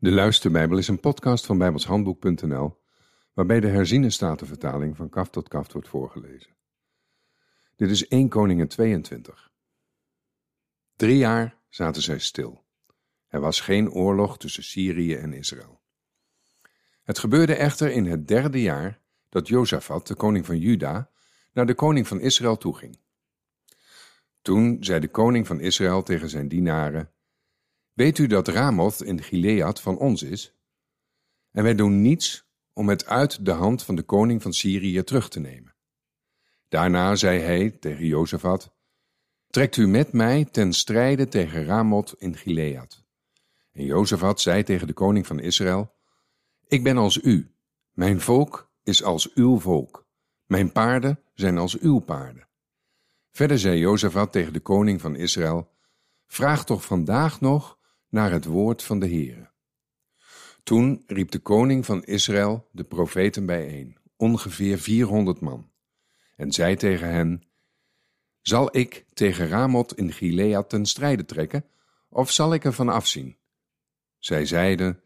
De Luisterbijbel is een podcast van bijbelshandboek.nl waarbij de herziene statenvertaling van kaft tot kaft wordt voorgelezen. Dit is 1 Koningen 22. Drie jaar zaten zij stil. Er was geen oorlog tussen Syrië en Israël. Het gebeurde echter in het derde jaar dat Jozafat, de koning van Juda, naar de koning van Israël toeging. Toen zei de koning van Israël tegen zijn dienaren Weet u dat Ramoth in Gilead van ons is? En wij doen niets om het uit de hand van de koning van Syrië terug te nemen. Daarna zei hij tegen Jozefat, Trekt u met mij ten strijde tegen Ramoth in Gilead. En Jozefat zei tegen de koning van Israël, Ik ben als u, mijn volk is als uw volk, mijn paarden zijn als uw paarden. Verder zei Jozefat tegen de koning van Israël, Vraag toch vandaag nog naar het woord van de Heere. Toen riep de koning van Israël de profeten bijeen, ongeveer vierhonderd man, en zei tegen hen, Zal ik tegen Ramoth in Gilead ten strijde trekken, of zal ik er van afzien? Zij zeiden,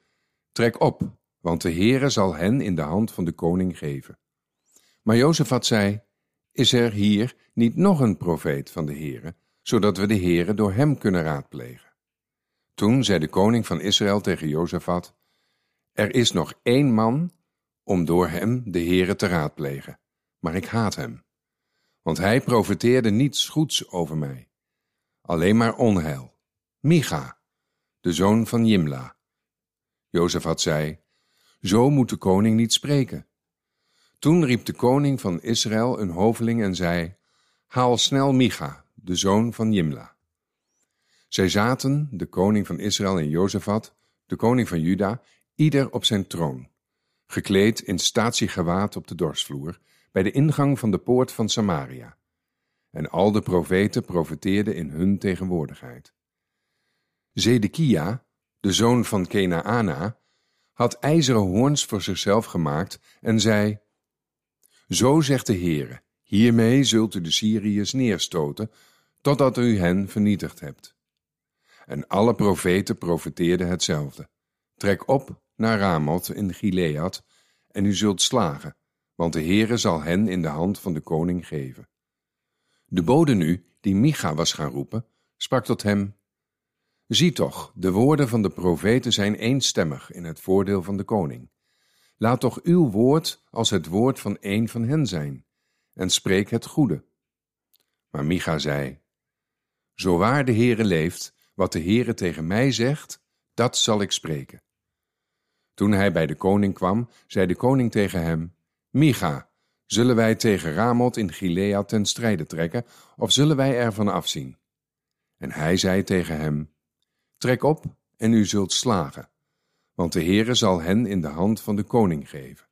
Trek op, want de Heere zal hen in de hand van de koning geven. Maar Jozefat zei, Is er hier niet nog een profeet van de Heere, zodat we de Heere door hem kunnen raadplegen? Toen zei de koning van Israël tegen Jozefat, Er is nog één man om door hem de Heere te raadplegen, maar ik haat hem. Want hij profeteerde niets goeds over mij, alleen maar onheil. Micha, de zoon van Jimla. Jozefat zei, Zo moet de koning niet spreken. Toen riep de koning van Israël een hoveling en zei, Haal snel Micha, de zoon van Jimla. Zij zaten, de koning van Israël en Jozefat, de koning van Juda, ieder op zijn troon, gekleed in statiegewaad op de dorsvloer, bij de ingang van de poort van Samaria. En al de profeten profeteerden in hun tegenwoordigheid. Zedekia, de zoon van Kenaana, had ijzeren hoorns voor zichzelf gemaakt en zei, Zo zegt de Heere, hiermee zult u de Syriërs neerstoten, totdat u hen vernietigd hebt. En alle profeten profeteerden hetzelfde. Trek op naar Ramoth in Gilead, en u zult slagen, want de Heere zal hen in de hand van de koning geven. De bode nu, die Micha was gaan roepen, sprak tot hem, Zie toch, de woorden van de profeten zijn eenstemmig in het voordeel van de koning. Laat toch uw woord als het woord van een van hen zijn, en spreek het goede. Maar Micha zei, Zo waar de Heere leeft, wat de Heere tegen mij zegt, dat zal ik spreken. Toen hij bij de koning kwam, zei de koning tegen hem, Micha, zullen wij tegen Ramoth in Gilead ten strijde trekken, of zullen wij ervan afzien? En hij zei tegen hem, Trek op en u zult slagen, want de Heere zal hen in de hand van de koning geven.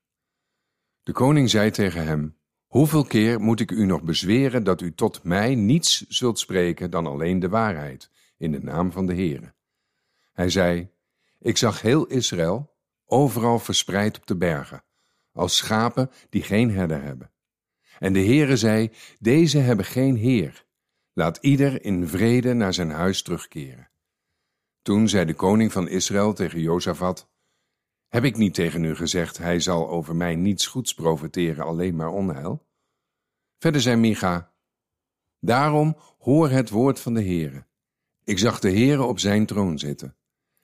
De koning zei tegen hem, Hoeveel keer moet ik u nog bezweren dat u tot mij niets zult spreken dan alleen de waarheid, in de naam van de Heere. Hij zei, ik zag heel Israël, overal verspreid op de bergen, als schapen die geen herder hebben. En de Heere zei, deze hebben geen Heer. Laat ieder in vrede naar zijn huis terugkeren. Toen zei de koning van Israël tegen Jozafat, heb ik niet tegen u gezegd, hij zal over mij niets goeds profeteren, alleen maar onheil? Verder zei Micha, daarom hoor het woord van de Heere. Ik zag de Heere op zijn troon zitten,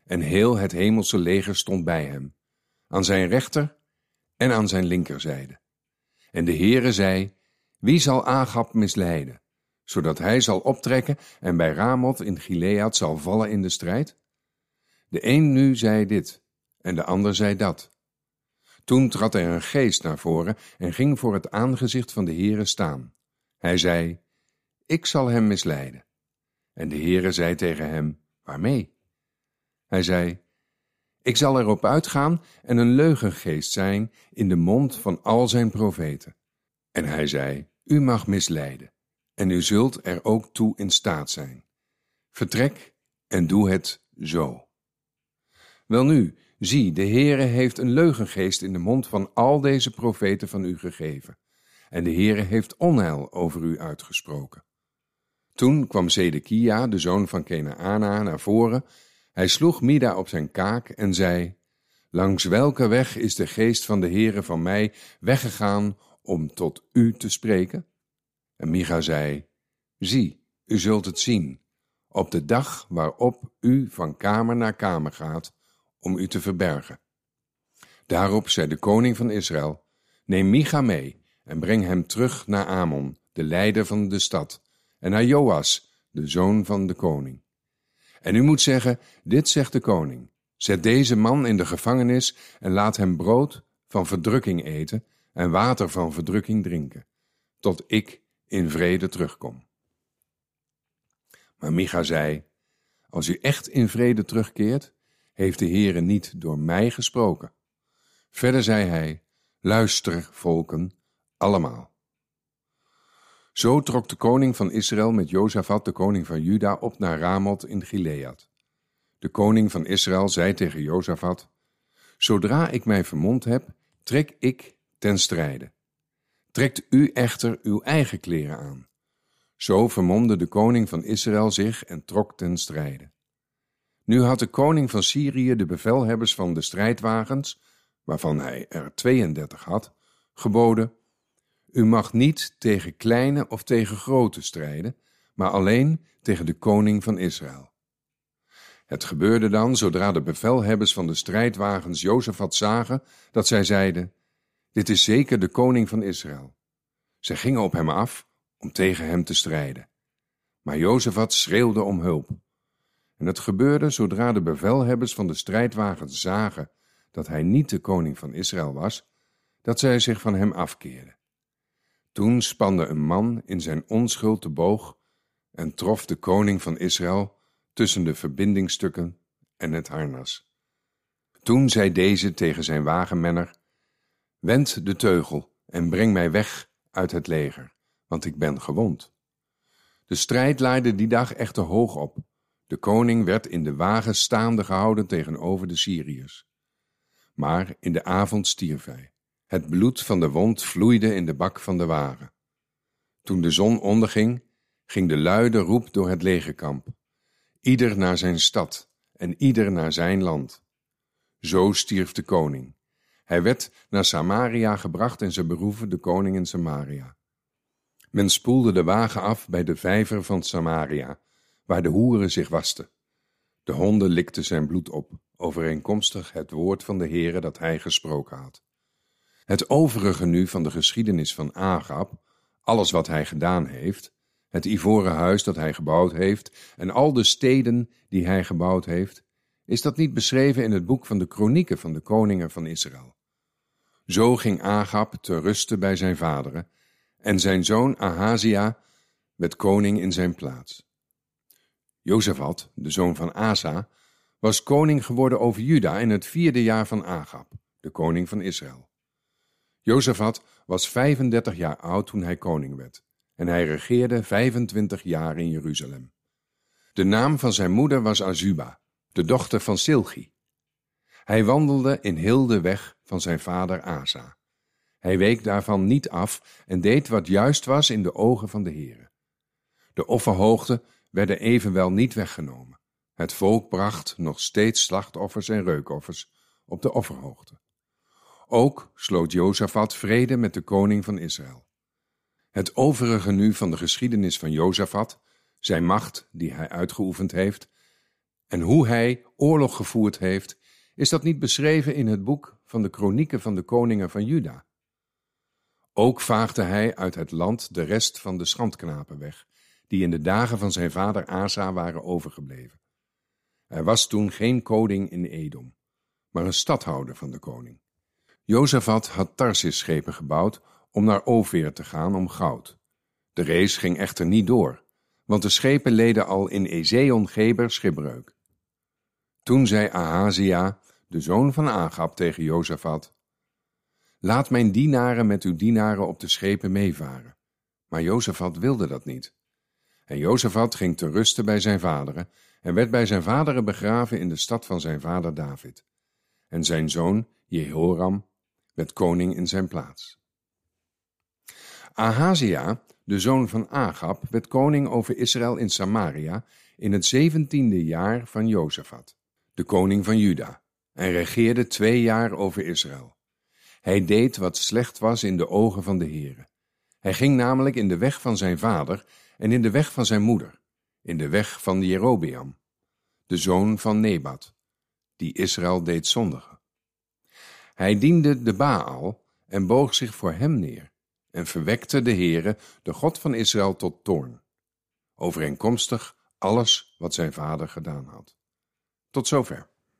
en heel het hemelse leger stond bij hem, aan zijn rechter en aan zijn linkerzijde. En de Heere zei, wie zal Agab misleiden, zodat hij zal optrekken en bij Ramoth in Gilead zal vallen in de strijd? De een nu zei dit, en de ander zei dat. Toen trad er een geest naar voren en ging voor het aangezicht van de Heere staan. Hij zei, ik zal hem misleiden. En de Heere zei tegen hem, waarmee? Hij zei, ik zal erop uitgaan en een leugengeest zijn in de mond van al zijn profeten. En hij zei, u mag misleiden, en u zult er ook toe in staat zijn. Vertrek en doe het zo. Welnu, zie, de Heere heeft een leugengeest in de mond van al deze profeten van u gegeven, en de Heere heeft onheil over u uitgesproken. Toen kwam Zedekia, de zoon van Kenaana, naar voren. Hij sloeg Mida op zijn kaak en zei, Langs welke weg is de geest van de Heere van mij weggegaan om tot u te spreken? En Micha zei, Zie, u zult het zien, op de dag waarop u van kamer naar kamer gaat om u te verbergen. Daarop zei de koning van Israël, Neem Micha mee en breng hem terug naar Amon, de leider van de stad, en naar Joas, de zoon van de koning. En u moet zeggen, dit zegt de koning, zet deze man in de gevangenis en laat hem brood van verdrukking eten en water van verdrukking drinken, tot ik in vrede terugkom. Maar Micha zei, als u echt in vrede terugkeert, heeft de Heere niet door mij gesproken. Verder zei hij, luister, volken, allemaal. Zo trok de koning van Israël met Jozafat, de koning van Juda, op naar Ramoth in Gilead. De koning van Israël zei tegen Jozafat, Zodra ik mij vermomd heb, trek ik ten strijde. Trekt u echter uw eigen kleren aan. Zo vermomde de koning van Israël zich en trok ten strijde. Nu had de koning van Syrië de bevelhebbers van de strijdwagens, waarvan hij er 32 had, geboden: U mag niet tegen kleine of tegen grote strijden, maar alleen tegen de koning van Israël. Het gebeurde dan, zodra de bevelhebbers van de strijdwagens Jozefat zagen, dat zij zeiden: Dit is zeker de koning van Israël. Zij gingen op hem af om tegen hem te strijden. Maar Jozefat schreeuwde om hulp. En het gebeurde zodra de bevelhebbers van de strijdwagens zagen dat hij niet de koning van Israël was, dat zij zich van hem afkeerden. Toen spande een man in zijn onschuld de boog en trof de koning van Israël tussen de verbindingstukken en het harnas. Toen zei deze tegen zijn wagenmenner: Wend de teugel en breng mij weg uit het leger, want ik ben gewond. De strijd laaide die dag echter hoog op. De koning werd in de wagen staande gehouden tegenover de Syriërs. Maar in de avond stierf hij. Het bloed van de wond vloeide in de bak van de wagen. Toen de zon onderging, ging de luide roep door het legerkamp. Ieder naar zijn stad en ieder naar zijn land. Zo stierf de koning. Hij werd naar Samaria gebracht en ze beroeven de koning in Samaria. Men spoelde de wagen af bij de vijver van Samaria, waar de hoeren zich wasten. De honden likten zijn bloed op, overeenkomstig het woord van de Heere dat hij gesproken had. Het overige nu van de geschiedenis van Agab, alles wat hij gedaan heeft, het ivoren huis dat hij gebouwd heeft en al de steden die hij gebouwd heeft, is dat niet beschreven in het boek van de kronieken van de koningen van Israël. Zo ging Agab te rusten bij zijn vaderen, en zijn zoon Ahazia werd koning in zijn plaats. Jozefat, de zoon van Asa, was koning geworden over Juda in het vierde jaar van Agab, de koning van Israël. Jozefat was 35 jaar oud toen hij koning werd, en hij regeerde 25 jaar in Jeruzalem. De naam van zijn moeder was Azuba, de dochter van Silgi. Hij wandelde in heel de weg van zijn vader Asa. Hij week daarvan niet af en deed wat juist was in de ogen van de Heere. De offerhoogten werden evenwel niet weggenomen. Het volk bracht nog steeds slachtoffers en reukoffers op de offerhoogte. Ook sloot Jozefat vrede met de koning van Israël. Het overige nu van de geschiedenis van Jozefat, zijn macht die hij uitgeoefend heeft, en hoe hij oorlog gevoerd heeft, is dat niet beschreven in het boek van de kronieken van de koningen van Juda? Ook vaagde hij uit het land de rest van de schandknapen weg, die in de dagen van zijn vader Asa waren overgebleven. Er was toen geen koning in Edom, maar een stadhouder van de koning. Jozefat had Tarsis-schepen gebouwd om naar Oveer te gaan om goud. De race ging echter niet door, want de schepen leden al in Ezeon-Geber schipbreuk. Toen zei Ahazia, de zoon van Agab, tegen Jozefat, Laat mijn dienaren met uw dienaren op de schepen meevaren. Maar Jozefat wilde dat niet. En Jozefat ging te rusten bij zijn vaderen en werd bij zijn vaderen begraven in de stad van zijn vader David. En zijn zoon Jehoram werd koning in zijn plaats. Ahazia, de zoon van Agab, werd koning over Israël in Samaria in het zeventiende jaar van Jozefat. de koning van Juda, en regeerde twee jaar over Israël. Hij deed wat slecht was in de ogen van de Heere. Hij ging namelijk in de weg van zijn vader en in de weg van zijn moeder, in de weg van Jerobeam, de zoon van Nebat, die Israël deed zondigen. Hij diende de Baal en boog zich voor hem neer en verwekte de Heere, de God van Israël, tot toorn, overeenkomstig alles wat zijn vader gedaan had. Tot zover.